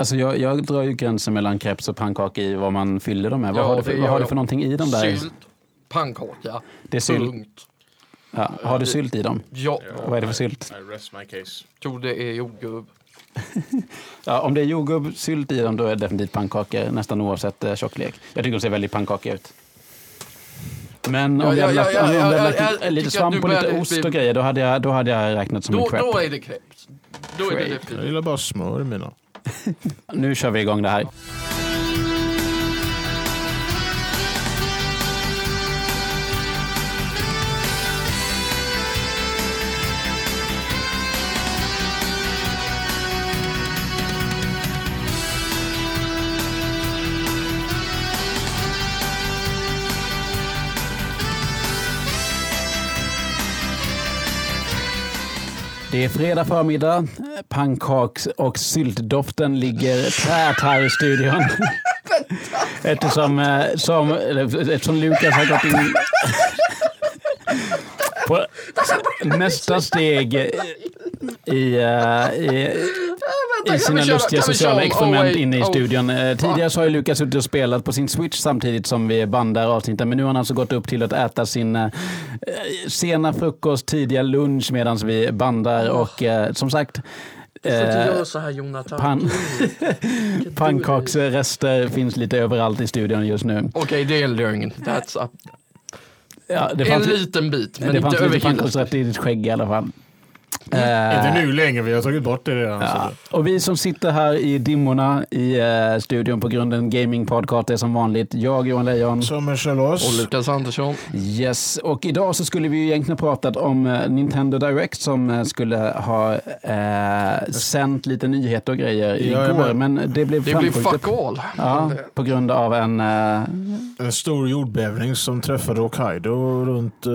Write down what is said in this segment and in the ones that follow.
Alltså jag, jag drar ju gränsen mellan crepes och pannkaka i vad man fyller dem med. Vad Ja, har du för, det vad har du jag. för någonting i dem där? Sylt, pannkaka, Det är sylt. punkt. Ja, har du sylt i dem? Ja, Vad är det för sylt? I rest my case. tror det är jordgubb. Ja, om det är jordgubbssylt i dem då är det definitivt pannkakor nästan oavsett eh, tjocklek. Jag tycker de ser väldigt pannkaka ut. Men om Ja, vi ja, hade ja, lagt, ja, jag lite svamp och lite ost bli- och grejer, då hade jag, då hade jag räknat som en Då, crepe. då är det crepes. Då är det Crepe. Jag gillar bara smör i mina. Nu kör vi igång det här. Det är fredag förmiddag. Pannkaks och syltdoften ligger tät här i studion. Eftersom, eh, som, eftersom Lukas har gått in på nästa steg i, eh, i, i sina lustiga sociala experiment inne i studion. Eh, Tidigare så har ju Lukas suttit och spelat på sin Switch samtidigt som vi bandar avsnittet. Men nu har han alltså gått upp till att äta sin eh, sena frukost, tidiga lunch medan vi bandar. Och eh, som sagt, Du får inte göra så här Jonathan. pan, pannkaksrester finns lite överallt i studion just nu. Okej, det är en lögn. That's up. Ja, det En fanns, liten bit, men det inte fanns lite överkilat. pannkaksrätter i ditt skägg i alla fall. Inte nu längre, vi har tagit bort det redan. Ja. Och vi som sitter här i dimmorna i eh, studion på grunden Gaming Podcast är som vanligt jag, Johan Lejon. Som en Och. Lukas Andersson. Yes, och idag så skulle vi ju egentligen pratat om eh, Nintendo Direct som eh, skulle ha eh, sänt lite nyheter och grejer igår, Jajamän. men det blev Det framskjutet. fuck all. Ja, på grund av en... Eh, En stor jordbävning som träffade Hokkaido runt...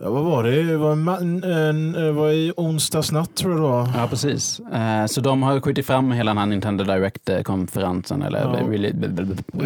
eh, ja, vad var det? Det var, en, en, det var i onsdags natt tror jag det var. ja, precis. Eh, så de har skjutit fram hela den här Nintendo Direct-konferensen. Eller, Ja. really, Det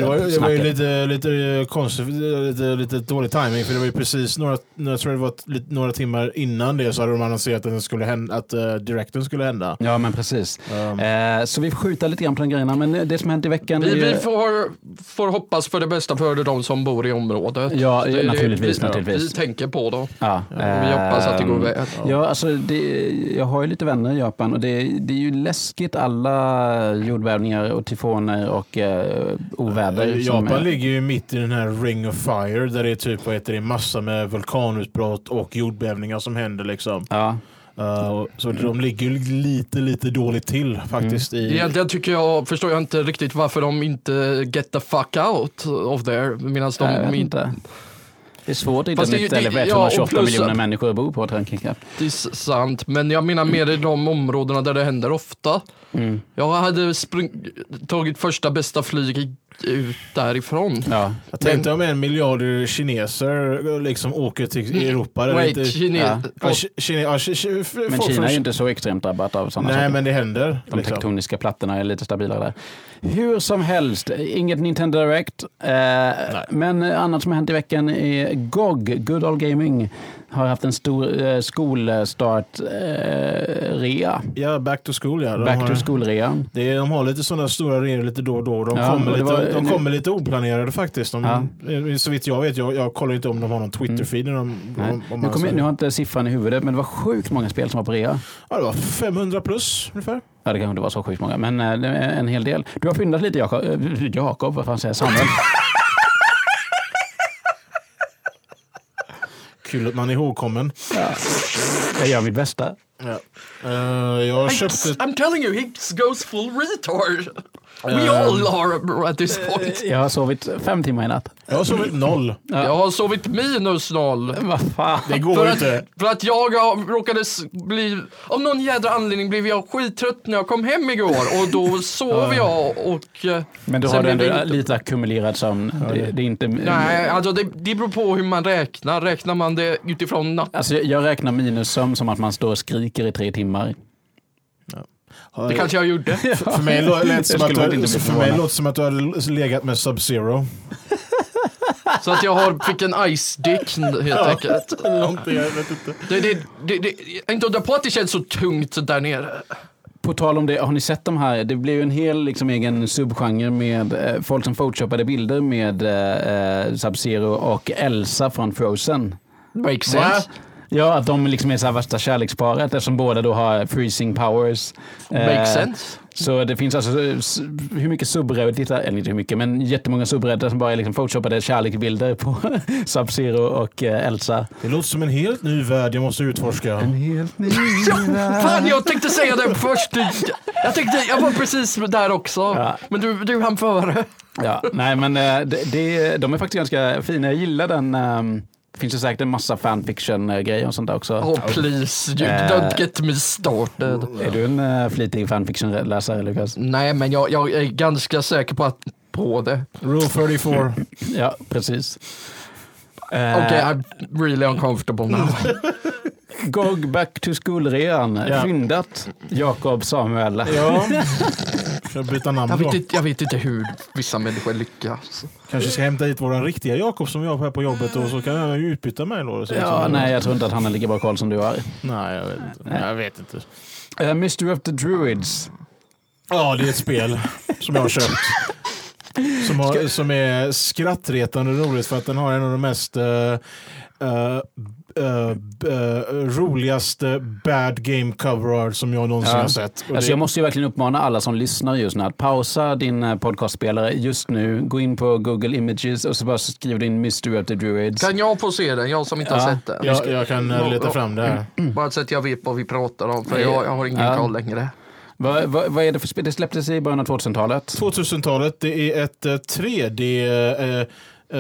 var, det var ju lite, lite konstigt, lite, lite dålig timing för det var ju precis några, jag tror det var lite, några timmar innan det så hade de annonserat att, den skulle hända, att uh, directen skulle hända. Ja, men precis. Um, Eh, så vi skjuta lite grann på de grejerna. Men det som hänt i veckan är Vi, ju... vi får, får hoppas för det bästa för de som bor i området. Ja, Det- det- naturligtvis. vi, naturligtvis. Vi tänker på dem. Ja, vi hoppas att det går ehm, väl. Ja, alltså det, jag har ju lite vänner i Japan och det, det är ju läskigt alla jordbävningar och tyfoner och eh, oväder. som Japan är- ligger ju mitt i den här ring of fire där det är typ vad heter det, massa med vulkanutbrott och jordbävningar som händer liksom. Ja, Uh, så de ligger ju lite, lite dåligt till faktiskt. Mm. I, Egentligen tycker jag, förstår jag inte riktigt varför de inte get the fuck out of there. Medan de jag vet inte inte. Det är svårt att hitta nytt ställe för det- ja, och 128 plus miljoner att- människor bor på, tänker jag. Det är sant, men jag menar mer i de områdena där det händer ofta. Mm. Jag hade tagit första bästa flyg ut därifrån. Ja. jag tänkte om en miljard kineser liksom åker till Europa. där Wait, Kine- Ja. ja, ki- kine, ja, Men Kina är ju inte så extremt drabbat av sådana Nej, saker. men det händer. De liksom. tektoniska plattorna är lite stabilare där. Hur som helst, inget Nintendo Direct. Eh, men annat som har hänt i veckan är GOG, Good Old Gaming, har haft en stor eh, skolstart-rea. Ja, back to school ja. De Back har, to school-rea. det är, de har lite sådana stora reor lite då och då. De, Ja, kommer, lite, var- de kommer lite oplanerade faktiskt. De, Ja. eh, Så vitt jag vet, jag, jag kollar inte om de har någon Twitter-feed. om Nu, säger- nu har jag inte siffran i huvudet, men det var sjukt många spel som var på rea. ja, det var 500 plus ungefär. Ja, det kanske inte var så sjukt många, men eh, en hel del. Du har fyndat lite, Jakob. Eh, Jakob, vad fan säger jag? Samuel? Kul att man är ihågkommen. Jag gör mitt bästa. Ja. Eh, jag köpte... I'm telling you, he goes full retard. We Um, all are at this point. Jag har sovit fem timmar i natt. Jag har sovit noll. Jag har sovit minus noll. Vad fan? Det går För inte. att, för att jag har- råkade bli, av någon jädra anledning blev jag skittrött när jag kom hem igår och då sov jag och... eh, Men då sen har du ändå inte- lite ackumulerad sömn. Det, det är inte... Nej, alltså det, det beror på hur man räknar. Räknar man det utifrån natt? Alltså jag- jag räknar minussömn som att man står och skriker i tre timmar. Det kanske jag gjorde. För mig lät som att du, för låter det som att du har legat med Sub-Zero. Så att jag har, fick en ice dick helt enkelt. Någonting, jag vet inte. Det, det, det, det, inte undra på att det känns så tungt där nere. På tal om det, har ni sett de här? Det blev ju en hel liksom, egen subgenre med eh, folk som photoshoppade bilder med eh, Sub-Zero och Elsa från Frozen. Makes sense. Ja, att de liksom är så här värsta kärleksparet eftersom båda då har freezing powers. Makes Eh, sense. Så det finns alltså hur mycket subreddittar, eller inte hur mycket, men jättemånga subreddittar som bara är liksom photoshoppade kärleksbilder på Sub-Zero och eh, Elsa. Det låter som en helt ny värld jag måste utforska. helt ny Fan, jag tänkte säga det först. Jag tänkte, jag var precis där också. Ja. Men du, du hann före. Ja, nej men eh, det, det, de är faktiskt ganska fina. Jag gillar den. ehm, Det finns ju säkert en massa fanfiction-grejer och sånt där också. Oh please, you Eh. don't get me started. Är du en uh, flitig fanfiction-läsare Lukas? Nej, men jag, jag är ganska säker på, att, på det. Rule 34. Ja, precis. Eh, Okej, I'm really uncomfortable now. GOG Back to School-rean. Ja. Fyndat Jakob Samuel. Ja. Jag byta namn Jag vet, inte, jag vet inte hur vissa människor lyckas. Kanske ska hämta hit våran riktiga Jakob som vi har här på jobbet och så kan jag ju utbyta mig då. Så Ja, nej, jag tror inte att han har lika bra koll som du har. Nej, jag vet inte. Nej, jag vet inte. Uh, Mystery of the Druids. Ja, det är ett spel som jag har köpt. Som, har, som är skrattretande roligt för att den har en av de mest eh, eh, eh, roligaste bad game cover art som jag någonsin Ja. har sett. Och Alltså det- jag måste ju verkligen uppmana alla som lyssnar just nu att pausa din eh, podcastspelare just nu, gå in på Google Images och så bara skriv in Mystery of the Druids. Kan jag få se den? Jag som inte Ja. har sett den. jag, jag kan eh, leta fram det här. Bara så att jag vet vad vi pratar om, för jag, jag har ingen Ja. koll längre. Vad, vad, vad är det för spel? Det släpptes i början av 2000-talet. 2000-talet, det är ett eh, 3D eh,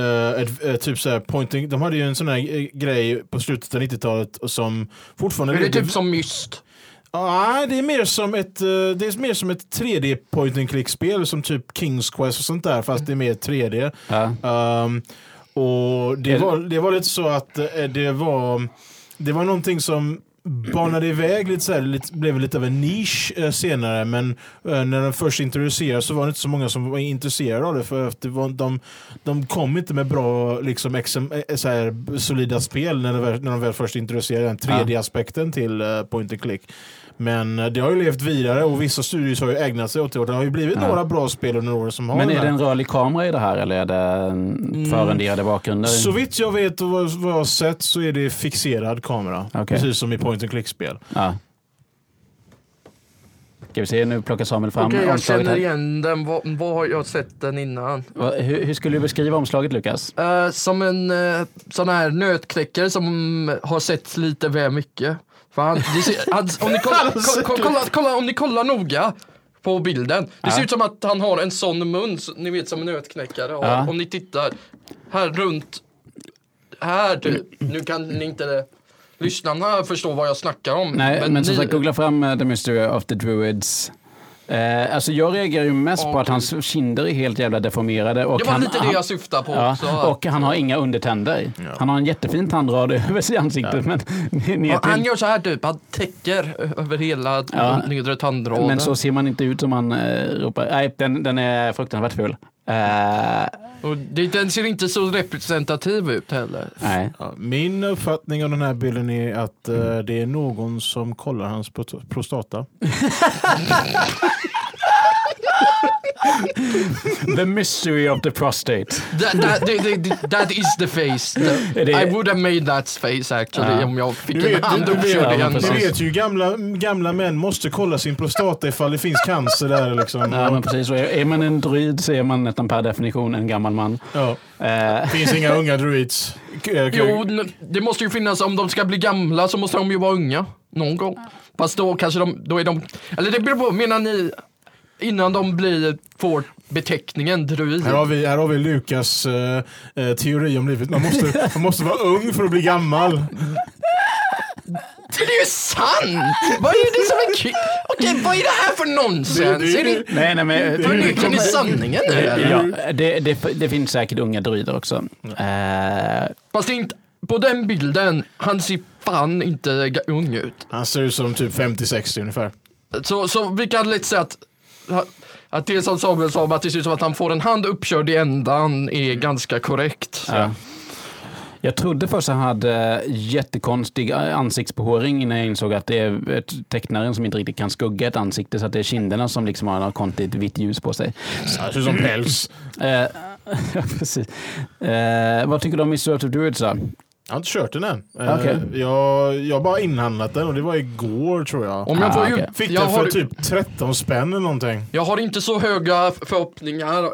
eh, ett, eh, typ så pointing. De hade ju en sån här grej på slutet av 90-talet och som fortfarande Är det typ som Myst? Ja, det är mer som ett, eh, det är mer som ett 3D point and click spel som typ Kings Quest och sånt där fast det är mer 3D. Ja. Um, och det var, det var lite så att det var det var någonting som banade iväg lite så här, lite, blev lite av en nisch eh, senare men eh, när den först introducerades så var det inte så många som var intresserade av det för det var, de, de kom inte med bra liksom, exem, eh, så här, solida spel när de, när de väl först introducerade den 3D-aspekten till eh, point and click. Men eh, det har ju levt vidare och vissa studios har ju ägnat sig åt det och det har ju blivit Ja. några bra spel under åren som har Men är det en rörlig kamera i det här eller är det en förrenderade bakgrunder? Så vitt jag vet och vad, jag har sett så är det fixerad kamera. Okej. Precis som i point and click-spel. Ja. Ska vi se, nu plockar Samuel fram Okej, jag omslaget känner här. igen den. Var, har jag sett den innan? Va- Hur, hur skulle du beskriva omslaget Lukas? Eh, som en uh, sån här nötknäckare som har sett lite väl mycket. För han, det ser, han, om ni kolla, kolla, kolla, kolla, om ni kollar noga på bilden. Det ser ut som att han har en sån mun, så- ni vet som en nötknäckare. Ja. Om ni tittar här runt, här du, nu kan ni inte lyssnarna förstå vad jag snackar om. Nej, men, som ni- sagt, googla fram eh, The Mystery of the Druids. Eh, alltså jag reagerar ju mest på Okej. att hans kinder är helt jävla deformerade. Och det var han, lite det han, jag syftade på ja, också. Och han har inga undertänder. Han har en jättefin tandrad över sig i ansiktet. Men, Ja, han till, gör så här typ, han täcker över hela Ja. nedre tandraden. men så ser man inte ut som han eh, ropar. Nej, den, den är fruktansvärt ful. Eh, Och det, den ser inte så representativ ut heller. nej. Min uppfattning av den här bilden är att eh, det är någon som kollar hans pro- prostata. The Mystery of the Prostate. That, that, that, that, that is the face. Är det- I would have made that face actually Ja. om jag fick Du en vet, hand du, vet, du ju gamla, gamla män måste kolla sin prostata ifall det finns cancer där. Liksom. Ja, men precis. så. Är man en druid så är man nästan per definition en gammal man. Ja. Eh, finns inga unga druids. Eh, Jo, det måste ju finnas, om de ska bli gamla så måste de ju vara unga. Någon gång. Fast då kanske de, då är de, eller det beror på, menar ni innan de blir, får beteckningen druid? Här har vi, här har vi Lukas eh, eh, teori om livet. Man måste, man måste vara ung för att bli gammal. Det är ju sant! Vad är det som är kul? Okej, vad är det här för nonsens? Det- det- Är ni- nej, nej, men... Förnekar ni sanningen nu? Ja, det, det, det finns säkert unga druider också. Eh, Fast inte, på den bilden, han ser fan inte ung ut. Han ser ut som typ 50-60 ungefär. Så, så vi kan lätt säga att, att det som Samuel sa om att det ser ut som att han får en hand uppkörd i ändan är ganska korrekt. ja. Jag trodde först att han hade jättekonstig ansiktsbehåring innan jag insåg att det är ett tecknaren som inte riktigt kan skugga ett ansikte så att det är kinderna som liksom har något konstigt vitt ljus på sig. Ser ut som päls. Eh, ja, precis. Eh, vad tycker du om Mr. Of Druids då? Jag har inte kört den än. Eh, Jag, jag har bara inhandlat den och det var igår tror jag. Om jag får Ah, okej. Fick jag den för har, typ 13 spänn eller någonting. jag har inte så höga förhoppningar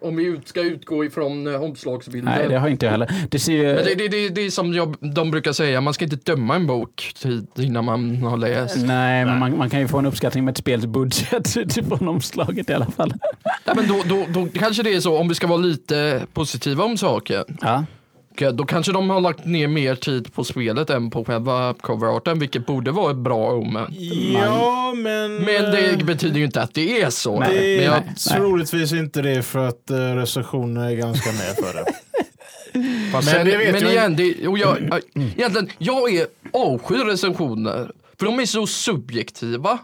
om vi ut- ska utgå ifrån eh, omslagsbilden. Nej, det har inte jag heller. Det ser ju... Men det, det, det, det är som jag, de brukar säga, man ska inte döma en bok tid innan man har läst. Nej, men man, man kan ju få en uppskattning med ett spels budget utifrån omslaget i alla fall. Ja, men då, då, då kanske det är så, om vi ska vara lite positiva om saken, Ja. Okej, då kanske de har lagt ner mer tid på spelet än på själva coverarten, vilket borde vara ett bra omen. Ja, men... Men eh, det betyder ju inte att det är så. Det men jag, nej. troligtvis inte det för att uh, recensionerna är ganska med för det. fast men sen, det vet men jag igen, det, och jag, jag, egentligen, jag är avskyr recensioner, för de är så subjektiva.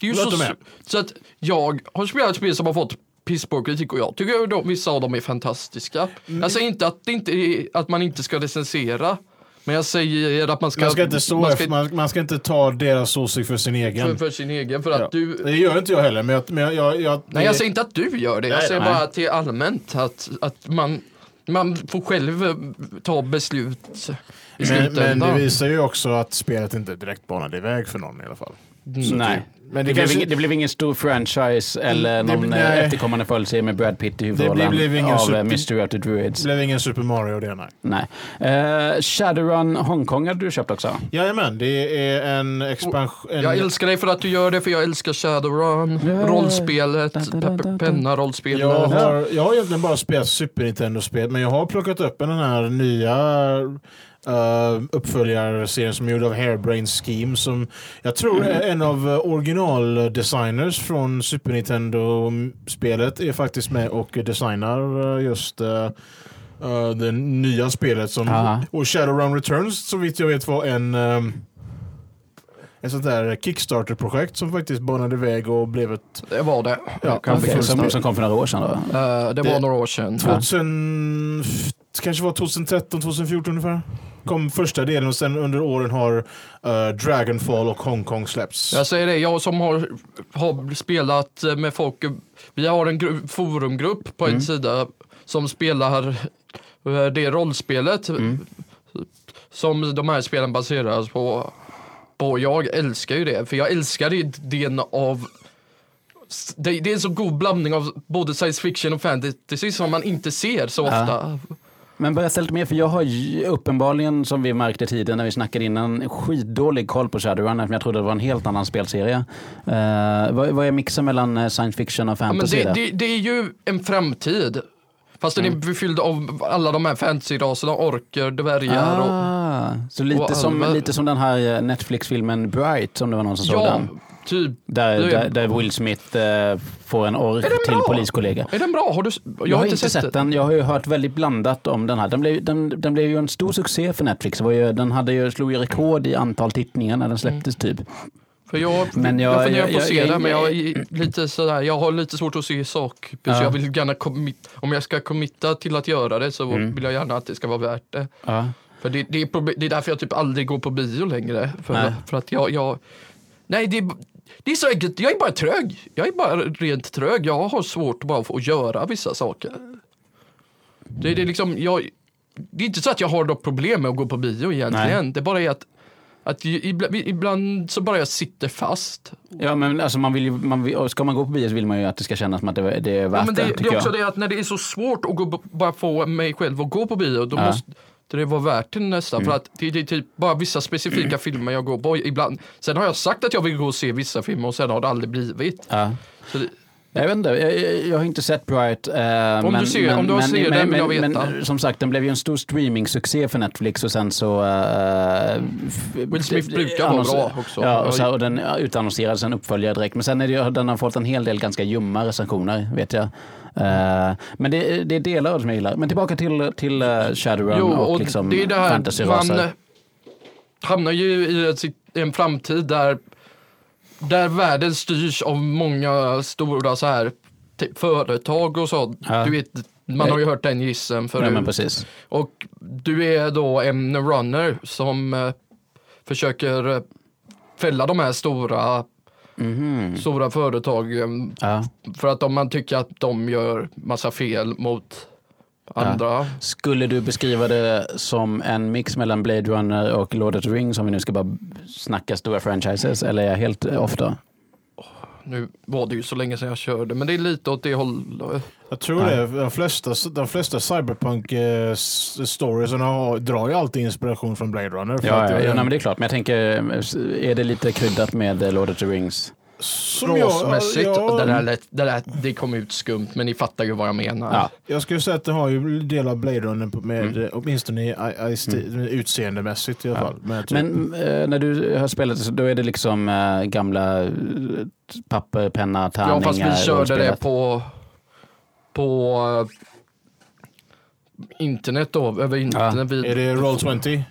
Det är ju Låt så, så att jag har spelat spel som har fått pissbra kritik och jag tycker att de, vissa av dem är fantastiska. Mm. Jag säger inte att, inte är, att man inte ska recensera, men jag säger att man ska, Man ska inte, stå man efter, man, man ska inte ta deras åsikt för sin egen. för, för sin egen, för att Ja. du, Det gör inte jag heller, men jag... Men jag, jag, Nej jag säger inte att du gör det, jag Nej, säger nej. bara till allmänt att, att man, man får själv eh, ta beslut i men, slutändan. men det visar ju också att spelet inte direkt banade iväg för någon i alla fall. Så Nej. det- Men Det, det, blev kanske... ingen, det blev ingen stor franchise eller Det- någon nej. eh, efterkommande följdserie med Brad Pitt i huvudrollen blev ingen av super- eh, Mr. Out of Druids. det blev ingen Super Mario det, nej. Nej. Uh, Shadowrun Hongkong hade du köpt också? Jajamän, det är en expansion... En, Jag älskar dig för att du gör det, för jag älskar Shadowrun, Ja. rollspelet, penna-rollspelet. jag, har, jag har egentligen bara spelat Super Nintendo-spel, men jag har plockat upp den här nya uh, uppföljarserien som är gjord av Hairbrain Scheme som jag tror är en av uh, originaldesigners från Super Nintendo-spelet är faktiskt med och designar uh, just uh, uh, det nya spelet som Aha. och Shadowrun Returns så vitt jag vet var en um, ett sånt där Kickstarter-projekt som faktiskt banade väg och blev ett Det var det. Ja, bekräfta. som, som kom för några år sedan då? Eh, det var Det- några år sedan. 2000, kanske var 2013, 2014 ungefär. Kom första delen och sen under åren har uh, Dragonfall och Hongkong släppts. Jag säger det, jag som har, har spelat med folk, vi har en gru- forumgrupp på en sida som spelar eh, det rollspelet som de här spelen baseras på. på. Jag älskar ju det, för jag älskar idén av det, det är en så god blandning av både science fiction och fantasy som man inte ser så Ja. Men berätta lite mer, för jag har ju uppenbarligen, som vi märkte tiden när vi snackade innan, skitdålig koll på Shadowrun, eftersom jag trodde det var en helt annan spelserie. Uh, vad, vad är mixen mellan eh, science fiction och Ja, men fantasy? det, där? det, det är ju en framtid. Fast den Mm. är fylld av alla de här fantasy-raserna, orker, dvärgar och... Ah, så lite och som, alver. lite som den här eh, Netflix-filmen Bright, som det var någon som såg Ja, den. Typ. Där, där, där Will Smith eh, får en den till bra? poliskollega. Är den bra? Har du, jag, Jag, har inte sett, den. Jag har ju hört väldigt blandat om den här. Den blev, den, den blev ju en stor succé för Netflix. Ju, den hade ju, slog ju rekord i antal tittningar när den släpptes typ. För jag, Men jag- jag funderar på att se den, men jag, lite sådär, jag har lite svårt att se sak. Ja. Så jag vill gärna commit, om jag ska committa till att göra det så Mm. vill jag gärna att det ska vara värt det. Ja. För det, det, är, det är därför jag typ aldrig går på bio längre. För, Nej. för att jag, jag nej det, det är så enkelt, jag är bara trög. Jag är bara rent trög. Jag har svårt bara att göra vissa saker. Det, det är liksom, jag, det är inte så att jag har något problem med att gå på bio egentligen. Nej. Det bara är att, att ibland, ibland så bara jag sitter fast. Ja, men alltså man vill ju, man vill, ska man gå på bio så vill man ju att det ska kännas som att det, det är värt Ja, men det, det, det är också jag. det att när det är så svårt att gå, bara få mig själv att gå på bio, då Ja. måste det vara värt det nästan. För att det, det är typ bara vissa specifika filmer jag går på ibland. Sen har jag sagt att jag vill gå och se vissa filmer och sen har det aldrig blivit. Ja. Det, Jag vet inte, jag, jag, har inte sett Bright. eh, Om men, du ser- men, om du men, ser men, den vill jag veta. Men, som sagt, den blev ju en stor streamingsuccé för Netflix och sen så... Uh, Will Smith brukar vara bra också. Ja, och, så, och den utannonserades en uppföljare direkt. Men sen är det, den har fått en hel del ganska ljumma recensioner, vet jag. Eh, men det, det är delar av det som jag gillar. Men tillbaka till, till uh, Shadowrun jo, och, och liksom det är det här, man fantasyraser. eh, hamnar ju i en framtid där, där världen styrs av många stora så här typ företag och sånt. Ja. Du vet, Man har ju hört den gissen förut. Ja. Och du är då en runner som eh, försöker eh, fälla de här stora, Mhm. stora företagen Ja. för att om man tycker att de gör massa fel mot andra. Skulle du beskriva det som en mix mellan Blade Runner och Lord of the Rings om vi nu ska bara snacka stora franchises eller är jag helt ofta? Nu var det ju så länge sedan jag körde, men det är lite åt det hållet. Jag tror det. De flesta, de flesta cyberpunk-storiesarna har- drar ju alltid inspiration från Blade Runner. för Ja, att ja, ja en- nej, men det är klart. Men jag tänker, är det lite kryddat med Lord of the Rings? som jag, ja, det, där, det, där, det kom ut skumt, men ni fattar ju vad jag menar. Ja. jag skulle säga att det har ju del av Blade Runner på- med, Mm. eh, åtminstone i, i, i sti- utseendemässigt i alla Ja. fall. Men, tror- Men eh, när du har spelat så då är det liksom eh, gamla eh, papper, penna, Ja, tärningar? fast vi körde det på, på eh, internet då, över internet. Vi, är det Roll20?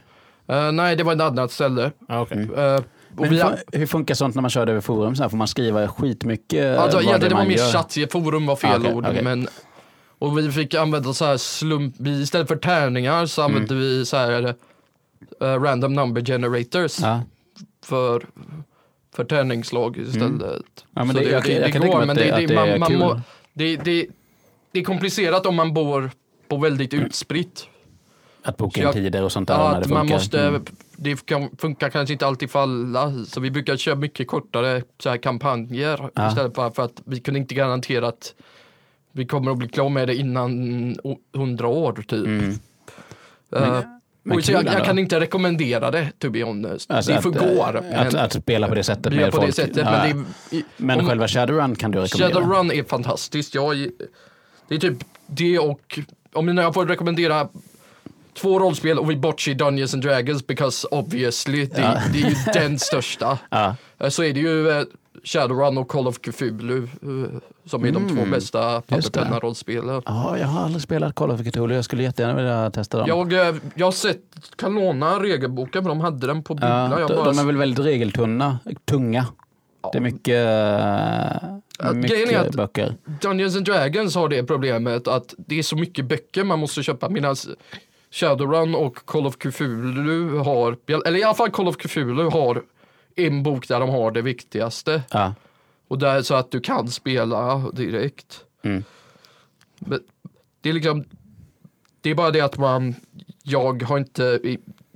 Eh, nej, det var ett annat ställe. Ah, okay. Mm. Eh, och Men vi, hur, fun- hur funkar sånt när man kör det över forum? Så här, får man skriva skitmycket? alltså, vad egentligen, det var mer gör? chatt, forum var fel Ah, okej, ord. okej. Men, och vi fick använda så här slump, vi, istället för tärningar så använde Mm. vi så här eh, random number generators Ja. för, för tärningslag istället. Mm. Ja, men Så det- jag kan- jag kan mig att det- det är man, kul. må- det, det, det är komplicerat om man bor på väldigt utspritt. Att boka in tider och sånt där? Ja, att det man funkar. måste, Mm. det kan, funkar kanske inte alltid för alla, så vi brukar köra mycket kortare så här kampanjer Ja. istället bara för att vi kunde inte garantera att vi kommer att bli klara med det innan o- hundra år typ. Mm. Eh, men jag, jag kan inte rekommendera det to be honest. Alltså det att, förgår. eh, men Att, att spela på det sättet med folk. sättet. Ja. Men, det i- Men om- själva Shadowrun kan du rekommendera? Shadowrun är fantastiskt. Jag, det är typ det och om ni- jag får rekommendera två rollspel och vi bortser Dungeons and Dragons because obviously det, Ja. det är ju den största. Ja. Eh, Så är det ju eh, Shadowrun och Call of Cthulhu eh, som är de två Mm, bästa just det. papperpenna-rollspelen. Ja, jag har aldrig spelat Call of Cthulhu. Jag skulle jättegärna vilja testa dem. Jag, eh, jag har sett, kan låna regelboken för de hade den på Bubbla. ja, de, bara, de är väl väldigt regeltunna, tunga. Det är mycket, Ja, uh, mycket är böcker. Dungeons and Dragons har det problemet att det är så mycket böcker man måste köpa medan Shadowrun och Call of Cthulhu har, eller i alla fall Call of Cthulhu har en bok där de har det viktigaste. Ja. Och där så att du kan spela direkt. Mm. Men det är liksom, det är bara det att man, jag har inte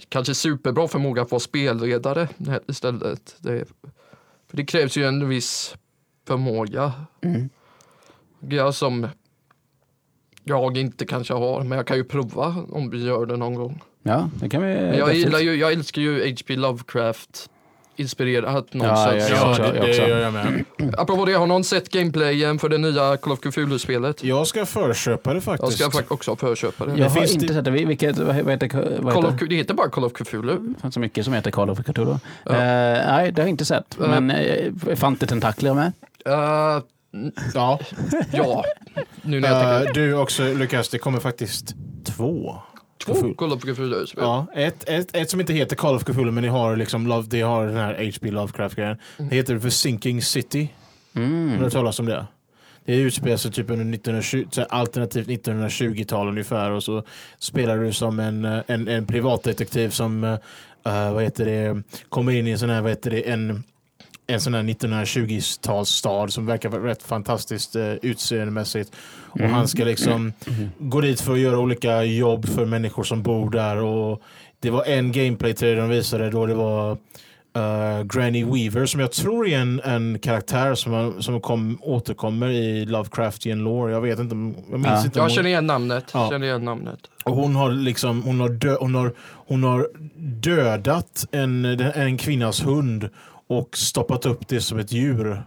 kanske superbra förmåga att vara spelledare istället. Det, för det krävs ju en viss förmåga. Mm. Jag som jag inte kanske har, men jag kan ju prova om vi gör det någon gång. ja, det kan vi Men jag, gillar ju, jag älskar ju H.P. Lovecraft inspirerat någon Ja, sorts. ja, Ja, det, jag det gör jag med. Apropå det, har någon sett gameplayen för det nya Call of Cthulhu-spelet? Jag ska förköpa det Jag faktiskt. ska faktiskt också förköpa det. Jag har inte det- sett det. Vilket, vad vad heter, vad Call heter? of, det heter bara Call of Cthulhu. Det finns så mycket som heter Call of Cthulhu. Ja. Eh, nej, det har jag inte sett. Eh. Men uh, fanns det tentakler med? Uh, Ja. ja, nu när jag tänker. Du också Lukas, det kommer faktiskt två. Två Cthulhu. Call of Cthulhu-spel. Ja, ett, ett, ett som inte heter Call of Cthulhu men det har, liksom, Love, det har den här H.P. Lovecraft-grejen. Det heter The Sinking City. Har du Mm. hört talas om det? Det utspelar sig typ under 1920, så här alternativt 1920-tal ungefär och så spelar du som en, eh, en, en privatdetektiv som eh, vad heter det, kommer in i en sån här, vad heter det, en, en sån här 1920-talsstad som verkar vara rätt fantastiskt uh, utseendemässigt. Och Mm. han ska liksom gå dit för att göra olika jobb för människor som bor där. Och det var en gameplay-trailer de visade då det var eh, Granny Weaver som jag tror är en, en karaktär som, som kom, återkommer i Lovecraftian lore. Jag vet inte, om- jag minns Ja. inte. Jag känner igen namnet. Ja. Känner igen namnet. och hon har liksom hon har, dö, hon har, hon har dödat en, en kvinnas hund och stoppat upp det som ett djur.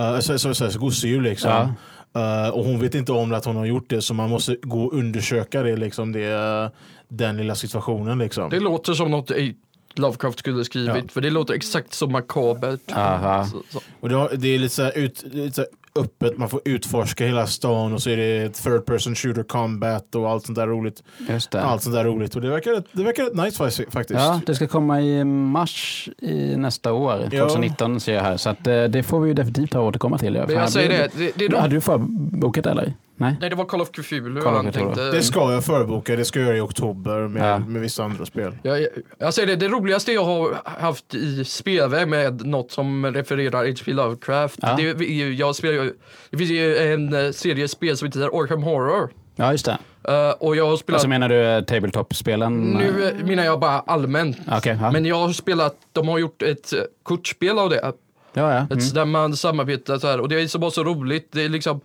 Uh, så, så, så, så, gosedjur liksom. Ja. Eh, och hon vet inte om att hon har gjort det så man måste gå och undersöka det liksom. Det, eh, den lilla situationen liksom. Det låter som något i Lovecraft skulle skrivit, Ja. för det låter exakt som makabert. Aha. Så, så. Och det, har, det är lite så, här ut, lite så här öppet, man får utforska hela stan och så är det ett third person shooter combat och allt sånt där roligt. Just det. Allt sånt där roligt och det verkar, det verkar rätt nice fa- faktiskt. Ja, det ska komma i mars i nästa år, Ja. 2019 ser jag här. Så att, eh, det får vi ju definitivt ha återkomma till. Jag säger det, det, det är Hade de, du förbokat eller? Nej. Nej, det var Call of Cthulhu Call of han Cthulhu. tänkte. Det ska jag förboka, det ska jag göra i oktober med, Ja. med vissa andra spel. Jag, jag, jag säger det, det roligaste jag har haft i spelväg med något som refererar H.P. Lovecraft. Ja. Det, jag spelar, det finns ju en eh, serie spel som heter Arkham Horror. Ja, just det. Eh, och jag har spelat, Alltså menar du eh, tabletop-spelen? nu eh, menar jag bara allmänt. Okej, ja. Men jag har spelat, de har gjort ett kortspel av det. ja, ja. Ett, Mm. Där man samarbetar så här och det är så bara så roligt. Det är liksom,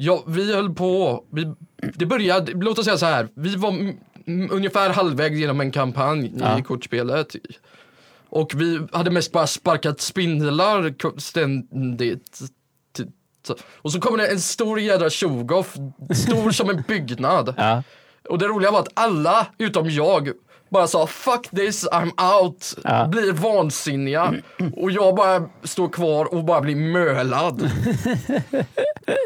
ja, vi höll på, vi, det började, låt oss säga så här, vi var ungefär halvvägs genom en kampanj Ja. i kortspelet. Och vi hade mest bara sparkat spindlar ständigt. Och så kommer det en stor jädra tjogoff, stor som en byggnad. Ja. Och det roliga var att alla utom jag bara sa fuck this, I'm out, Ja. blir vansinniga. Och jag bara står kvar och bara blir mölad.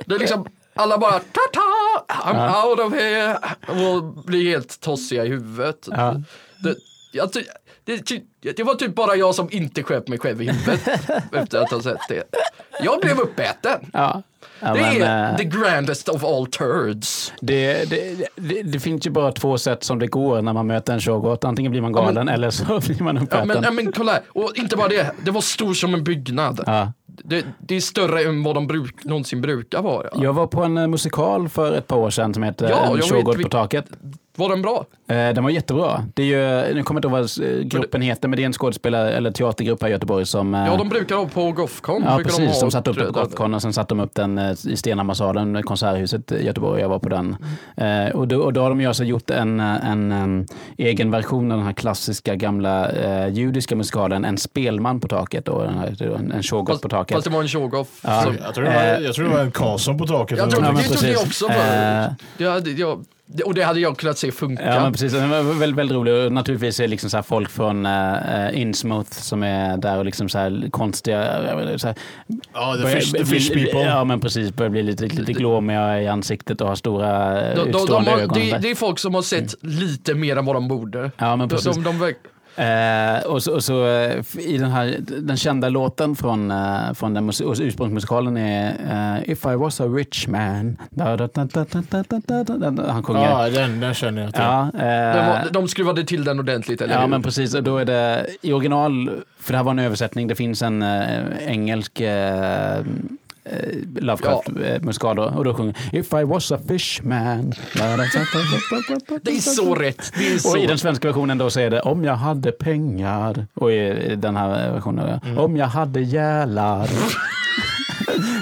det är liksom, alla bara ta-ta, I'm out of here och blir helt tossiga i huvudet. Ja. Det, jag, det, det var typ bara jag som inte sköt mig själv i huvudet efter att ha sett det. Jag blev uppäten. Ja. Ja, det men, är eh, the grandest of all turds. det, det, det, det finns ju bara två sätt som det går när man möter en showgott. Antingen blir man Ja, men- galen eller så blir man Ja, uppäten. men, ja, men kolla här. Och inte bara det, det var stor som en byggnad. Ja. Det, det är större än vad de bruk, någonsin brukar vara. Jag var på en eh, musikal för ett par år sedan som heter Ja, showgott vil- på taket. Var den bra? Eh, Den var jättebra. Det är ju, nu kommer jag inte ihåg vad eh, gruppen heter, men det är en skådespelare eller teatergrupp här i Göteborg som... eh, Ja, de brukar ha på Gothcon. Ja, precis. ha De satte upp den på. Gothcon och sen satte de upp den i Stenhammarsalen, Konserthuset i Göteborg. Jag var på den. Eh, och, då, och då har de ju alltså gjort en, en, em, egen version av den här klassiska gamla eh, judiska musikalen En spelman på taket. Då, den här, en, en showgott Fast, på taket. fast det var en tjogoff. Ja. Jag tror det var, jag tror det var en Karlsson på taket. Jag tror Ja, det, det trodde jag också Eh, hade, jag, det, och det hade jag kunnat se funka. Ja, men precis. Den var väldigt, väldigt rolig. Och naturligtvis är liksom så här folk från uh, Innsmouth som är där och liksom så här konstiga... Så Ja, the fish, the fish people. Ja, men precis. Börjar bli lite, lite glåmiga i ansiktet och har stora de, eh, de, de har, ögon. det, det är folk som har sett lite mer än vad de borde. Ja, men precis. de, de, Eh, och så, och så eh, i den här den kända låten från, eh, från den ursprungsmusikalen är eh, If I was a rich man. Han sjunger. Ja, den, den känner jag till. Ja, eh, de, de skruvade till den ordentligt, eller Ja, hur? men precis. Och då är det i original, för det här var en översättning, det finns en eh, engelsk Lovecraft-musikal då, och då sjunger If I was a fishman. Det är så rätt. Det är så Och i den svenska versionen då så är det Om jag hade pengar. Och i den här versionen Om jag hade gälar.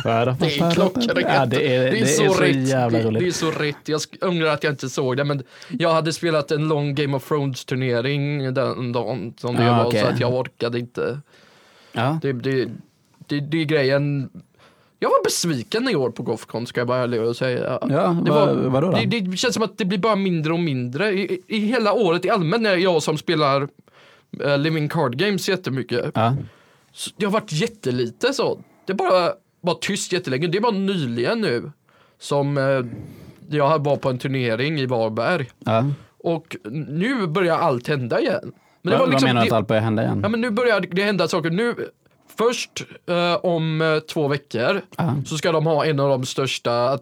Det är klockrent. Ja, det är, det är så, rätt. det, roligt. det är så rätt. Jag ångrar att jag inte såg det, men jag hade spelat en lång Game of Thrones turnering den dagen som det Ja, var, okej. så att jag orkade inte. Ja. Det, det, det, det är grejen. Jag var besviken i år på Gothcon ska jag bara ärligt och säga. Ja, det, vad- vadå då? Det, det känns som att det blir bara mindre och mindre. I, i hela året i allmänhet när jag som spelar eh, Living Card Games jättemycket. Ja. Så Det har varit jättelite så. Det bara var tyst jättelänge. Det bara nyligen nu som eh, jag var på en turnering i Varberg. Ja. Och nu börjar allt hända igen. Men Vad, vad menar du det, att allt börjar hända igen? Ja men nu börjar det hända saker. Nu, först eh, om eh, två veckor Ja. så ska de ha en av de största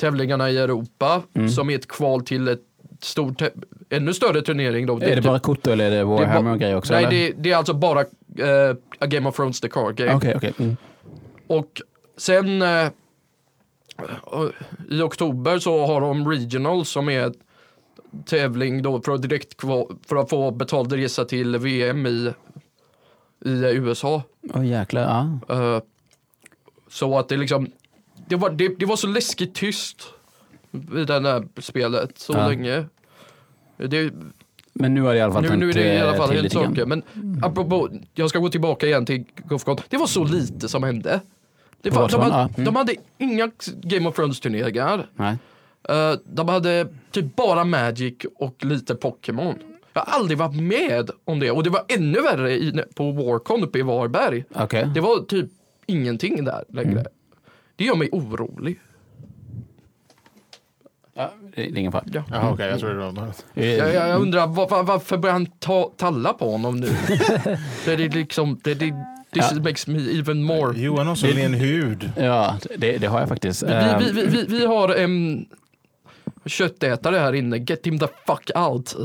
tävlingarna i Europa Mm. som är ett kval till ett stort, ännu större turnering. Då. Är det bara kort då eller är det Warhammer och grejer också? Nej, det, det är alltså bara eh, A Game of Thrones the card game. Okej, okej. Mm. Och sen eh, i oktober så har de Regional som är tävling då för att direkt för att få betald resa till VM i, i USA. Åh jäklar, ja. Eh, så att det liksom, det var, det, det var så läskigt tyst i det här spelet så Ja. länge. Det, Men nu har det i alla fall nu, nu är det i alla eh, fall grann. saker. Men apropå, jag ska gå tillbaka igen till Gothcon. Det var så lite som hände. Det var, de, hade. Mm. de hade inga Game of Thrones turneringar. Nej. Eh, de hade typ bara Magic och lite Pokémon. Jag har aldrig varit med om det och det var ännu värre i, på Warcon uppe i Varberg. Okej. Det var typ ingenting där längre. Mm. Det gör mig orolig. Ja, det är ingen fara. Ja. Jaha, okej, jag tror det var... Eh, Jag, jag, undrar var, var, varför börjar han ta, talla på honom nu? det är liksom, det, det, This Ja. makes me even more. Johan har så len hud. Ja, det, det har jag faktiskt. Vi, Eh, vi, vi, vi, vi har en köttätare här inne, get him the fuck out.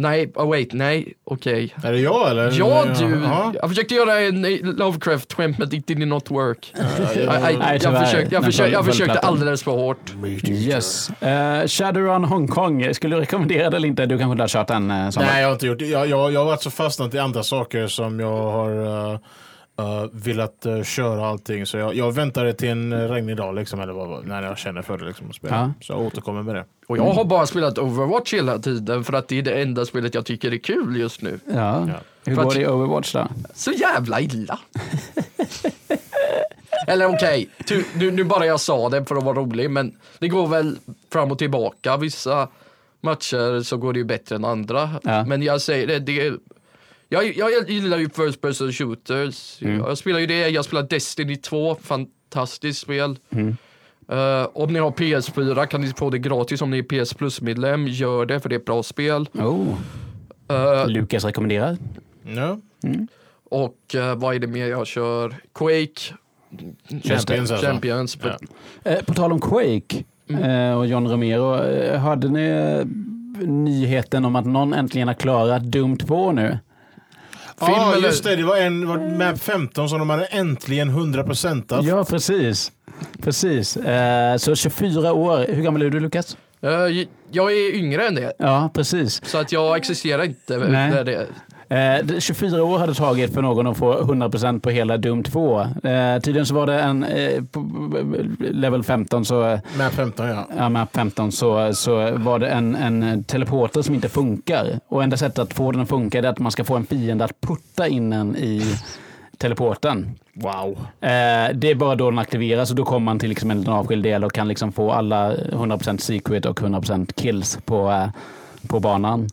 Nej, oh wait, nej, okej. Är det jag eller? Ja du, Ja. jag försökte göra en eh, Lovecraft-skämt men it did not work. I, I, Nej, jag, försökte, jag, Den försökte, jag föll- försökte föll alldeles för hårt. Yes. Uh, Shadowrun Hongkong, skulle du rekommendera det eller inte? Du kanske inte har kört den? Uh, Nej, jag har inte gjort det. Jag, jag, jag har varit så fastnat i andra saker som jag har uh, uh, velat uh, köra allting. Så jag, jag väntar till en uh, regnig dag, liksom, eller vad, när jag känner för det. Liksom, att spela. Ja. Så jag återkommer med det. Och jag har bara spelat Overwatch hela tiden för att det är det enda spelet jag tycker är kul just nu. Ja. Ja. Hur För går att- det i Overwatch då? Så jävla illa. Eller okej, tu- nu, nu bara jag sa det för att vara rolig, men det går väl fram och tillbaka. Vissa matcher så går det ju bättre än andra. Ja. Men jag säger det, det är, jag, jag gillar ju First Person Shooters. Mm. Jag spelar ju det, jag spelar Destiny 2, fantastiskt spel. Mm. Eh, om ni har PS4 kan ni få det gratis om ni är PS Plus-medlem. Gör det för det är ett bra spel. Oh. Eh, Lukas rekommenderar. Ja. och eh, vad är det mer jag kör? Quake. Champions alltså. Champions. Ja. Eh, på tal om Quake eh, och John Romero, hörde ni nyheten om att någon äntligen har klarat Doom 2 nu? Film Ja, eller- just det. Det var en var map 15 som de hade äntligen 100% Ja, precis. Precis. Eh, så 24 år. Hur gammal är du Lukas? Eh, jag är yngre än det, Ja, precis. så att jag existerar inte. Nej. Där det. Eh, det- 24 år hade tagit för någon att få 100% på hela Doom 2. Eh, tydligen så var det en eh, på level 15 så Map 15 ja. ja, map 15 så, så var det en, en teleporter som inte funkar. Och enda sättet att få den att funka är att man ska få en fiende att putta in den i teleporten. Wow. Eh, det är bara då den aktiveras och då kommer man till liksom en avskild del och kan liksom få alla 100% secret och 100% kills på, eh, på banan.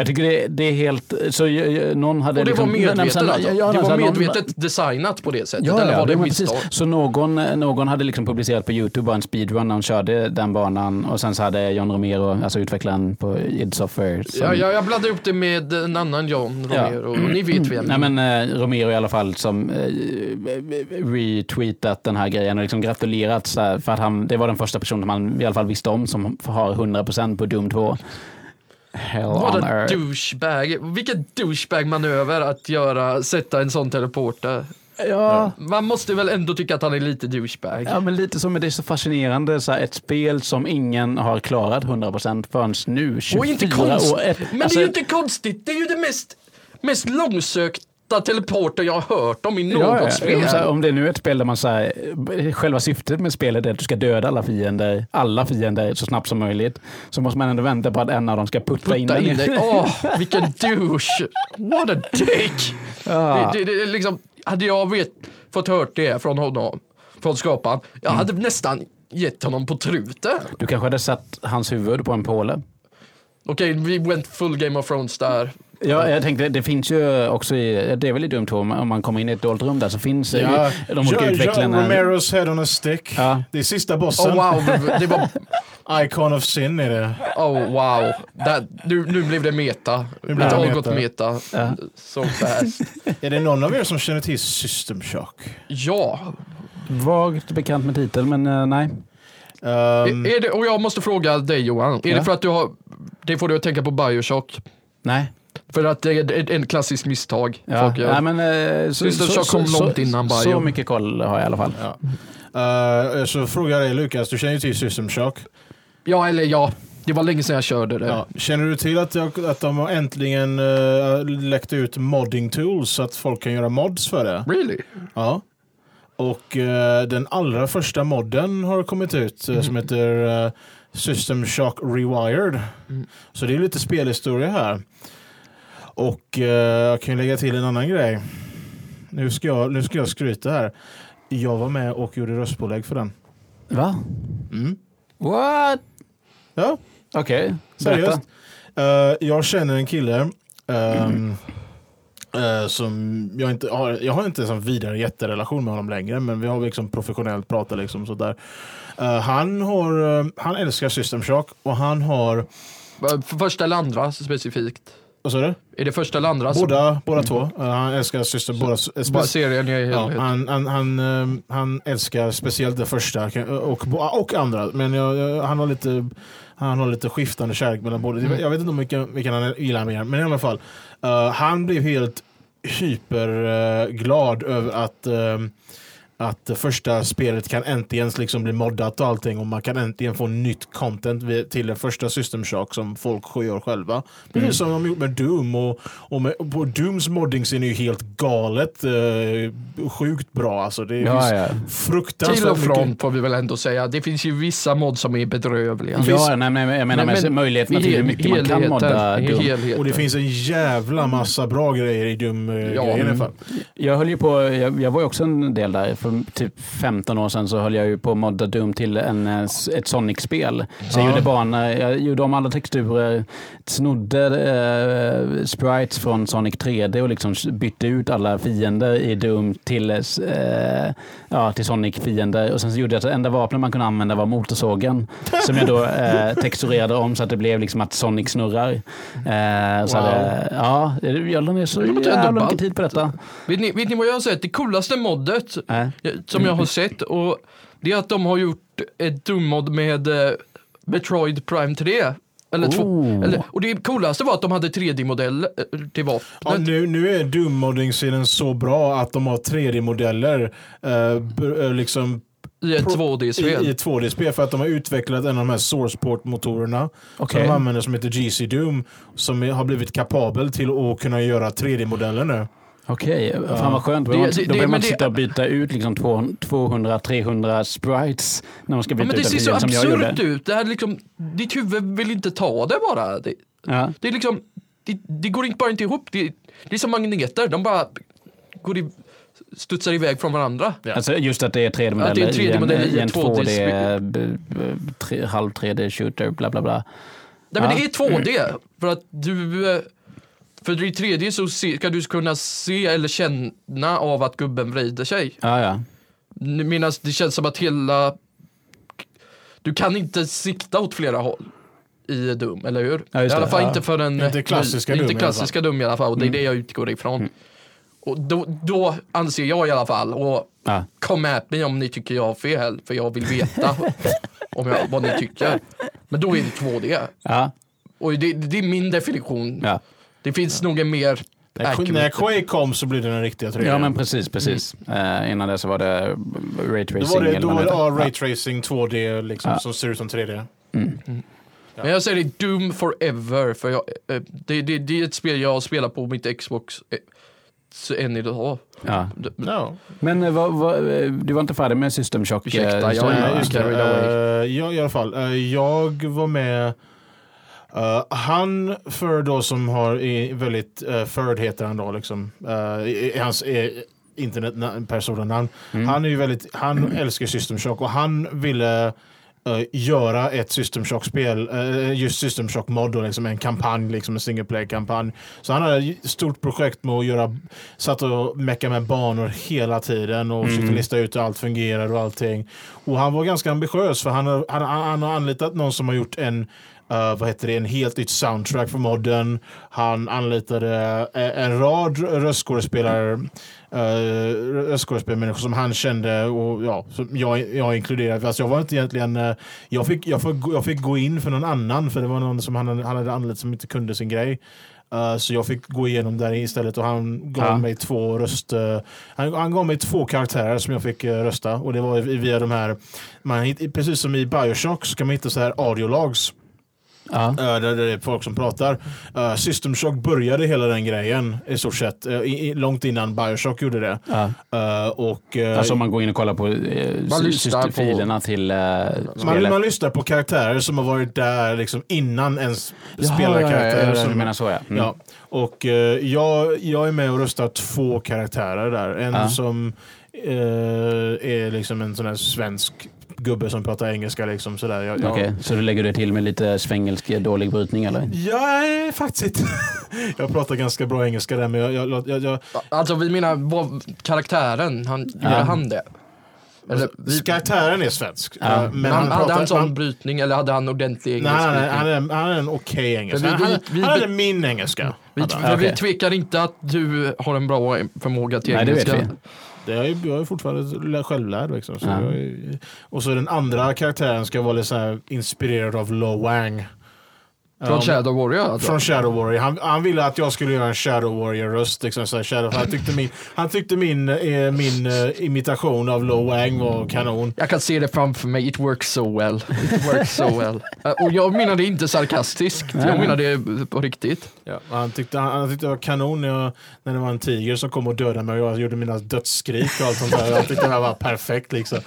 Jag tycker det, det är helt... Så eh, eh, någon hade Och det liksom, var medvetet men alltså? ja, ja, det var här, någon- medvetet designat på det sättet? Ja, eller ja, var det ja, misstag? precis. Så någon, någon hade liksom publicerat på YouTube bara en speedrun när han körde den banan och sen så hade John Romero, alltså utvecklaren på id Software. som- Ja, jag, jag blandade ihop det med en annan John Ja. Romero. Och ni vet vem. Nej men eh, Romero i alla fall som eh, retweetat den här grejen och liksom gratulerat här, för att han, det var den första personen man i alla fall visste om som har 100% på Doom 2. Hell Vad on en earth. douchebag. Vilken douchebag-manöver att göra, sätta en sån teleporter. Ja, Man måste väl ändå tycka att han är lite douchebag. ja, men lite som det är så fascinerande, så här, ett spel som ingen har klarat 100% förrän nu, 24 Och inte konst... år. Ett- Men alltså, det är ju inte konstigt. Det är ju det mest, mest långsökta teleporter jag har hört om i något Ja, ja. spel. Här, om det nu är ett spel där man säger själva syftet med spelet är att du ska döda alla fiender, alla fiender så snabbt som möjligt, så måste man ändå vänta på att en av dem ska putta, in Putta den. in dig. Åh, vilken douche. What a dick. Ja. Det, det, det, liksom, hade jag vet, fått hört det från honom, från skaparen, jag hade nästan gett honom på truten. Du kanske hade satt hans huvud på en påle? Okej, vi went full Game of Thrones där. Ja, jag tänkte, det finns ju också i, det är väl i 2, om man kommer in i ett dolt rum där så finns Ja, ja, de olika John, John utvecklarna. Romeros head on a stick. Ja. Det är sista bossen. Oh wow, det var, Icon of sin är det. oh wow. That, nu, nu blev det meta. blev det meta. gått meta. Ja. So fast. Är det någon av er som känner till System Shock? Ja, Vagt bekant med titel, men eh, nej. Um, är det, och jag måste fråga dig Johan, är Ja. det för att du har, det får du att tänka på Bioshock? Nej. För att det är ett- en klassisk misstag Ja, folk gör. nej men, eh, så, System Shock kom långt innan så, Bio. så mycket koll har jag i alla fall. ja. Uh, så frågar jag dig Lukas, du känner ju till System Shock. Ja, eller ja, det var länge sedan jag körde det. Ja. Känner du till att, jag, att de har äntligen uh, läckt ut modding tools så att folk kan göra mods för det? Really? Ja. Och eh, den allra första modden har kommit ut eh, som heter System Shock Rewired. Mm. Så det är lite spelhistoria här. Och eh, jag kan ju lägga till en annan grej. Nu ska, jag, nu ska jag skryta här. Jag var med och gjorde röstpålägg för den. Va? Mm. What? Ja, Okej, berätta. seriöst. Eh, jag känner en kille ehm, eh, som jag inte har, jag har inte en vidare jätterelation med honom längre, men vi har liksom professionellt pratat liksom sådär. Eh, han, har, han älskar System Shock och han har, För första eller andra specifikt? Vad sa du? Är det första eller andra? Båda, båda två. Uh, han älskar system, båda. Bara serien i Ja, helhet. han, han, han, ehm, han älskar speciellt det första och, och andra. Men jag, jag, han har lite han har lite skiftande kärlek mellan båda. Mm. Jag vet inte om vilken, vilken han gillar mer. Men i alla fall. eh, han blev helt hyperglad över att ehm, att det första spelet kan äntligen liksom bli moddat och allting och man kan äntligen få nytt content till det första System Shock som folk gör själva. Precis Mm. som de gjort med Doom och, och, med, och på Dooms modding är ju helt galet eh, sjukt bra alltså. Det är Ja, ja. fruktansvärt Till och från mycket. får vi väl ändå säga. Det finns ju vissa mod som är bedrövliga. Ja, nej, men jag menar med möjligheterna till hur mycket man kan modda Doom. helheten. Och det finns en jävla massa bra grejer i Doom eh, Ja, grejen i alla fall. Jag höll ju på, jag, jag var ju också en del där, för typ 15 år sedan så höll jag ju på att modda Doom till en, eh, ett Sonic-spel. Så jag Ja. gjorde banor, jag gjorde om alla texturer, snodde eh, sprites från Sonic 3D och liksom bytte ut alla fiender i Doom till, eh, ja, till Sonic-fiender. Och sen så gjorde jag att det enda vapnet man kunde använda var motorsågen. som jag då eh, texturerade om så att det blev liksom att Sonic snurrar. Eh, så Wow. hade, ja, jag la ner så jävla mycket tid på detta. Vet ni, vet ni vad jag har sett? Det coolaste moddet Nej. Som jag har sett och det är att de har gjort ett Doom-mod med eh, Metroid Prime 3. Eller två, Oh. eller, och det coolaste var att de hade 3D-modell eh, till vapnet. Ja, nu, nu är Doom-modding-serien så bra att de har 3D-modeller eh, eh, liksom I ett pro- i, 2D-spel. i ett 2D-spel för att de har utvecklat en av de här sourceport-motorerna Okej. som de använder som heter GC Doom som har blivit kapabel till att kunna göra 3D-modeller nu. Okej, fan vad skönt. Då Det- behöver man- det- då behöver det- man men inte det- sitta och byta ut liksom 200-300 sprites när man ska Ja, byta men det ut ser en så fiende som jag gjorde. absurt ut. Det här liksom, ditt huvud vill inte ta det bara. Det, Ja. det är liksom, det, det går inte, bara inte ihop. Det, det är som magneter, de bara går i, studsar iväg från varandra. Alltså just att det är Att det 3D-modeller är 3D-modeller i en, i en 2D, 2D b- b- tre, halv 3D-shooter, bla bla bla. Nej men Ja. det är 2D. För att du, eh, för i 3D så se, ska du kunna se eller känna av att gubben vrider sig. Ja, ja. Medan det känns som att hela, du kan inte sikta åt flera håll i Doom, eller hur? Ja, I alla fall Ja. inte för en Inte klassiska inte Doom i alla fall. klassiska Doom i alla fall. Och det är det jag utgår ifrån. Och då, då anser jag i alla fall, och ja. kom at me om ni tycker jag har fel, för jag vill veta om jag, vad ni tycker. Men då är det 2D. ja, Och det, det är min definition. ja. Det finns nog en mer När, accurate. när Quake kom så blev det den riktiga 3D. ja men precis, precis. Eh, innan det så var det Ray då var det, då var det ja, Ray Tracing 2D liksom, Ja. som ser ut som 3D. Men jag säger det Doom Forever, för jag, eh, det, det, det är ett spel jag spelar på mitt Xbox så än idag. Ja. No. Men vad, eh, du var inte färdig med System Shock? Ursäkta, jag historien, är- va? just det. carried away. Eh, ja, i alla fall. Jag var med eh, han för då som har är väldigt uh, Ferd heter han då liksom. Uh, i, i hans uh, internet personnamn. Mm. Han är ju väldigt, han älskar System Shock och han ville eh, göra ett System Shock-spel, eh, just System Shock mod och liksom en kampanj, liksom en single play-kampanj. Så han hade ett stort projekt med att göra, satt och mecka med banor hela tiden och försökte lista ut hur allt fungerar och allting. Och han var ganska ambitiös för han har, han, han har anlitat någon som har gjort en Uh, vad heter det, en helt nytt soundtrack för modden. Han anlitade eh, en rad röstskådespelare, uh, röstskådespelarmänniskor som han kände och ja, som jag, jag inkluderade. Alltså jag var inte egentligen, eh, jag, fick, jag, fick, jag fick gå in för någon annan för det var någon som han, han hade anlitat som inte kunde sin grej. Uh, så jag fick gå igenom där istället och han gav Ja. mig två röst... eh, han, han gav mig två karaktärer som jag fick eh, rösta och det var via de här... Man, precis som i Bioshock så kan man hitta så här audiologs. Ja. Uh, där det är folk som pratar. Uh, System Shock började hela den grejen i stort sett. i, långt innan Bioshock gjorde det. Ja. Och, Alltså om man går in och kollar på eh, Man sy- lyssnar på- filerna till eh, man, spelet. man lyssnar på karaktärer som har varit där liksom innan ens Jaha, spelarkaraktärer. ja, ja, ja, som- menar så ja. Mm. Ja, och eh, jag, jag är med och röstar två karaktärer där. En Ja. som eh, är liksom en sån här svensk gubbe som pratar engelska. Liksom, sådär. Jag, jag, Okej, så du lägger det till med lite svengelsk eh, dålig brytning eller? Jag är faktiskt inte... jag pratar ganska bra engelska där, men jag... jag, jag, jag Alltså vi menar karaktären, han, Ja. gör han det? Eller, vi, Karaktären är svensk. Ja. eh, men han, hade pratar- han sån han- brytning eller hade han ordentlig engelsk Nej, han är, brytning? han är, han är en okej engelska. För vi- Han, vi- vi- han hade min engelska. Vi, hade han. vi tvekar inte att du har en bra förmåga till Nej, det vet engelska. Vi. Det är, jag är fortfarande självlärd. Liksom, så Ja. jag är, och så den andra karaktären ska vara lite så inspirerad av Lo Wang. Från Shadow Warrior alltså. Från Shadow Warrior. Han, han ville att jag skulle göra en Shadow Warrior-röst. Liksom, så här, Shadow, han tyckte min, han tyckte min, eh, min eh, imitation av Lo Wang var kanon. Jag kan se det framför mig, it works so well. It works so well. Eh, Och jag menar det inte sarkastiskt, jag menar det på riktigt. Ja. Han, tyckte, han, han tyckte det var kanon när, jag, när det var en tiger som kom och dödade mig och jag gjorde mina dödsskrik och allt sånt där. Jag tyckte det här var perfekt liksom.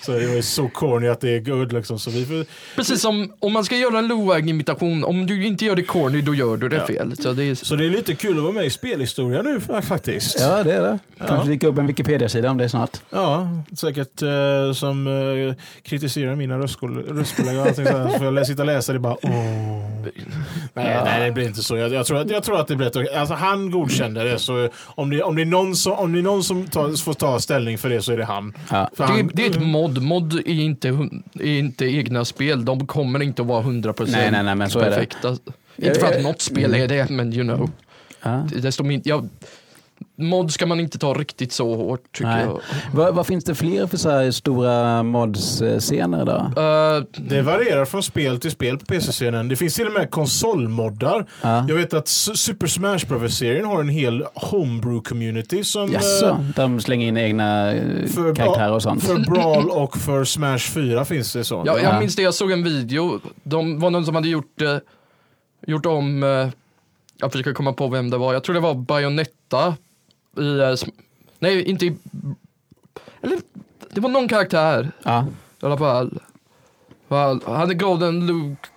Så det var ju så corny att det är good liksom. Så vi Precis som om man ska göra en Loag-imitation, om du inte gör det corny då gör du det Ja. fel. Så det är, så det är lite kul att vara med i spelhistoria nu fa- faktiskt. Ja, det är det. Ja. Kanske dyka upp en Wikipedia-sida om det snart. Ja, säkert eh, som eh, kritiserar mina röstkollegor och allting sådär. Så får jag sitta och läsa det bara åh. Nej, Ja. nej, det blir inte så. Jag, jag, tror, att, jag tror att det blir ett, alltså, Han godkände det, så om det, om det är någon som, om det är någon som tar, får ta ställning för det så är det han. Ja. För det, han är, det är ett mod, mod är inte, är inte egna spel, de kommer inte att vara 100% Nej, nej, nej, men så är det. Perfekta. Inte för att jag- något spel är det, men you know. Ja. Desto min, ja, mod ska man inte ta riktigt så hårt tycker Nej. jag. Vad, vad finns det fler för så här stora mods-scener då? Eh, Det varierar från spel till spel på PC-scenen. Det finns till och med konsolmoddar. Ja. Jag vet att Super Smash Bros-serien har en hel homebrew-community som... Jaså, de slänger in egna eh, för, karaktärer och sånt? För Brawl och för Smash 4 finns det sånt. Ja, jag Ja. minns det, jag såg en video. De var någon som hade gjort, gjort om, jag försöker komma på vem det var, jag tror det var Bayonetta i, eh, nej inte i, eller det var någon karaktär Ja. i alla fall. Han hade Golden Luke,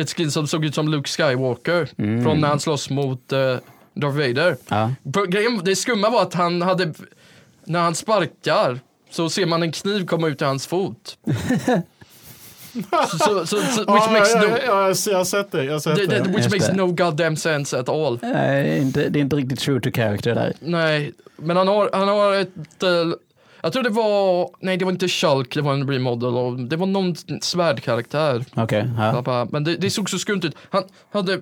ett skin som såg ut som Luke Skywalker Mm. från när han slåss mot uh, Darth Vader. Ja. Grejen, det skumma var att han hade, när han sparkar så ser man en kniv komma ut i hans fot. så, så, så, which Ja, makes no, ja, ja, jag ser- jag har sett det. Jag har sett det, det, which makes det. no goddamn sense at all. Nej, inte, det är inte riktigt true to character där. Nej, men han har, han har ett, eh, jag tror det var, nej det var inte Shulk, det var en remodel och det var någon svärdkaraktär. Okej, ja. Jag bara, Men det, det såg så skumt ut. Han hade,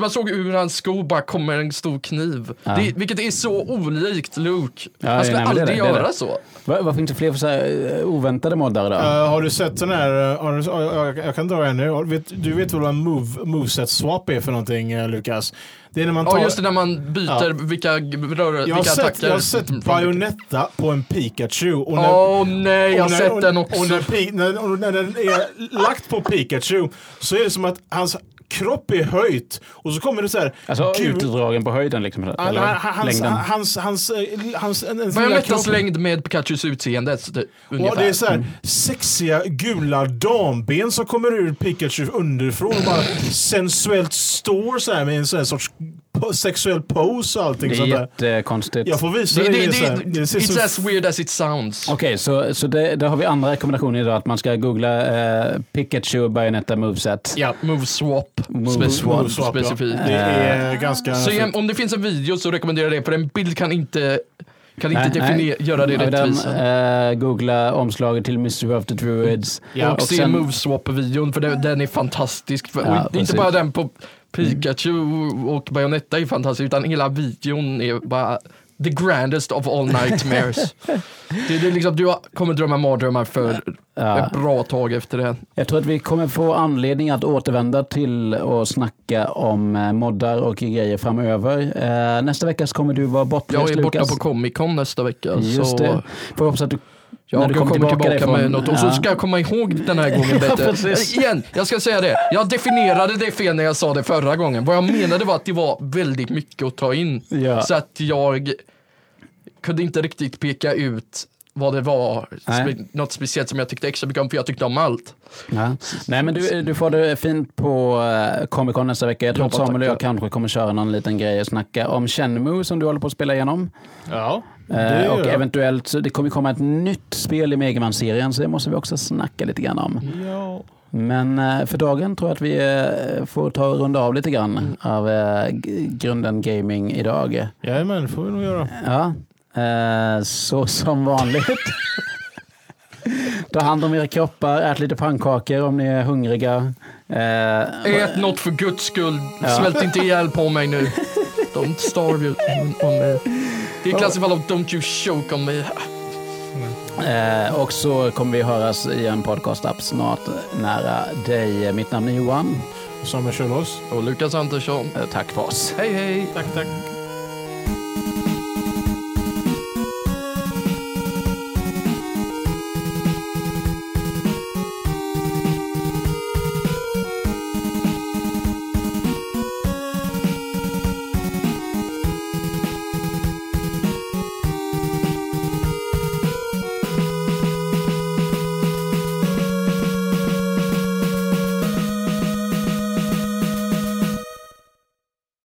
man såg ur hans sko bara kommer en stor kniv. Ja. Det, vilket är så olikt Luke. Ja, han skulle nej, aldrig det, göra så. Vad, vad finns det fler för så här, eh, oväntade moddar då? Eh, har du sett den här, eh, har du, ja, jag, jag kan dra en nu. Du vet väl vad en move, moveset swap är för någonting Lukas? Det är när man tar... Ja just det när man byter Ja. vilka rörelser, jag, vilka sett, attacker. jag har sett Bayonetta på en Pikachu. Åh nej, jag har sett den också. Och när, när, när den är lagt på Pikachu så är det som att hans kropp är höjt och så kommer det så här... Alltså gul- utdragen på höjden liksom? Han, Eller han, hans, längden? hans, hans, eh, hans, en Bayonettas kropp- längd med Pikachus utseende. det- Och Ungefär. det är så här sexiga gula damben som kommer ur Pikachu underifrån och bara sensuellt står så här med en sån här sorts sexuell pose och allting Det är där. jättekonstigt. Jag får visa det, dig det, det, det, it's så as weird as it sounds. Okej, så, så det, då har vi andra rekommendationer idag. Att man ska googla eh, Pikachu Bayonetta moveset. Ja. Move swap, Move spec- swap, Move swap, ja. specifikt. Det är ganska... Så igen, om det finns en video så rekommenderar jag det, för en bild kan inte, kan inte definiera, göra det rättvisa. eh, googla omslaget till Mystery of the Druids. Ja, och, se sen- Move swap-videon, för den, den är fantastisk. För, Ja, och inte precis. bara den på Pikachu och Bayonetta är fantastisk, utan hela videon är bara the grandest of all nightmares. det, det är liksom, du kommer drömma mardrömmar för Ja. ett bra tag efter det. Jag tror att vi kommer få anledning att återvända till och snacka om eh, moddar och grejer framöver. Eh, nästa vecka så kommer du vara bortrest Jag är borta Lukas. på Comic Con nästa vecka. Just så det. Får hoppas att du Jag när du kommer kommer tillbaka, tillbaka med något och så Ja. ska jag komma ihåg den här gången bättre. precis. Igen, jag ska säga det. Jag definierade det fel när jag sa det förra gången. Vad jag menade var att det var väldigt mycket att ta in. Ja. Så att jag kunde inte riktigt peka ut vad det var, Nej. något speciellt som jag tyckte extra mycket om, för jag tyckte om allt. Ja. Nej men du, du får det fint på uh, Comic Con nästa vecka. Jag tror att Samuel och jag kanske kommer köra någon liten grej och snacka om Shenmue som du håller på att spela igenom. Ja, Eh, det och eventuellt det kommer komma ett nytt spel i Megaman-serien så det måste vi också snacka lite grann om. Ja. Men eh, för dagen tror jag att vi eh, får ta och runda av lite grann av eh, g- grunden gaming idag. Jajamän, får vi nog göra. Ja, eh, så som vanligt. Ta hand om era kroppar, ät lite pannkakor om ni är hungriga. Eh, ät något för guds skull. Ja. Svält inte ihjäl på mig nu. Don't starve you on me. Det är klassiskt fall av Don't you choke on me. Eh, och så kommer vi höras i en podcast-app snart nära dig. Mitt namn är Johan. Samuel Kjellås. Och Lukas Andersson. Eh, tack för oss. Hej hej. Tack, tack.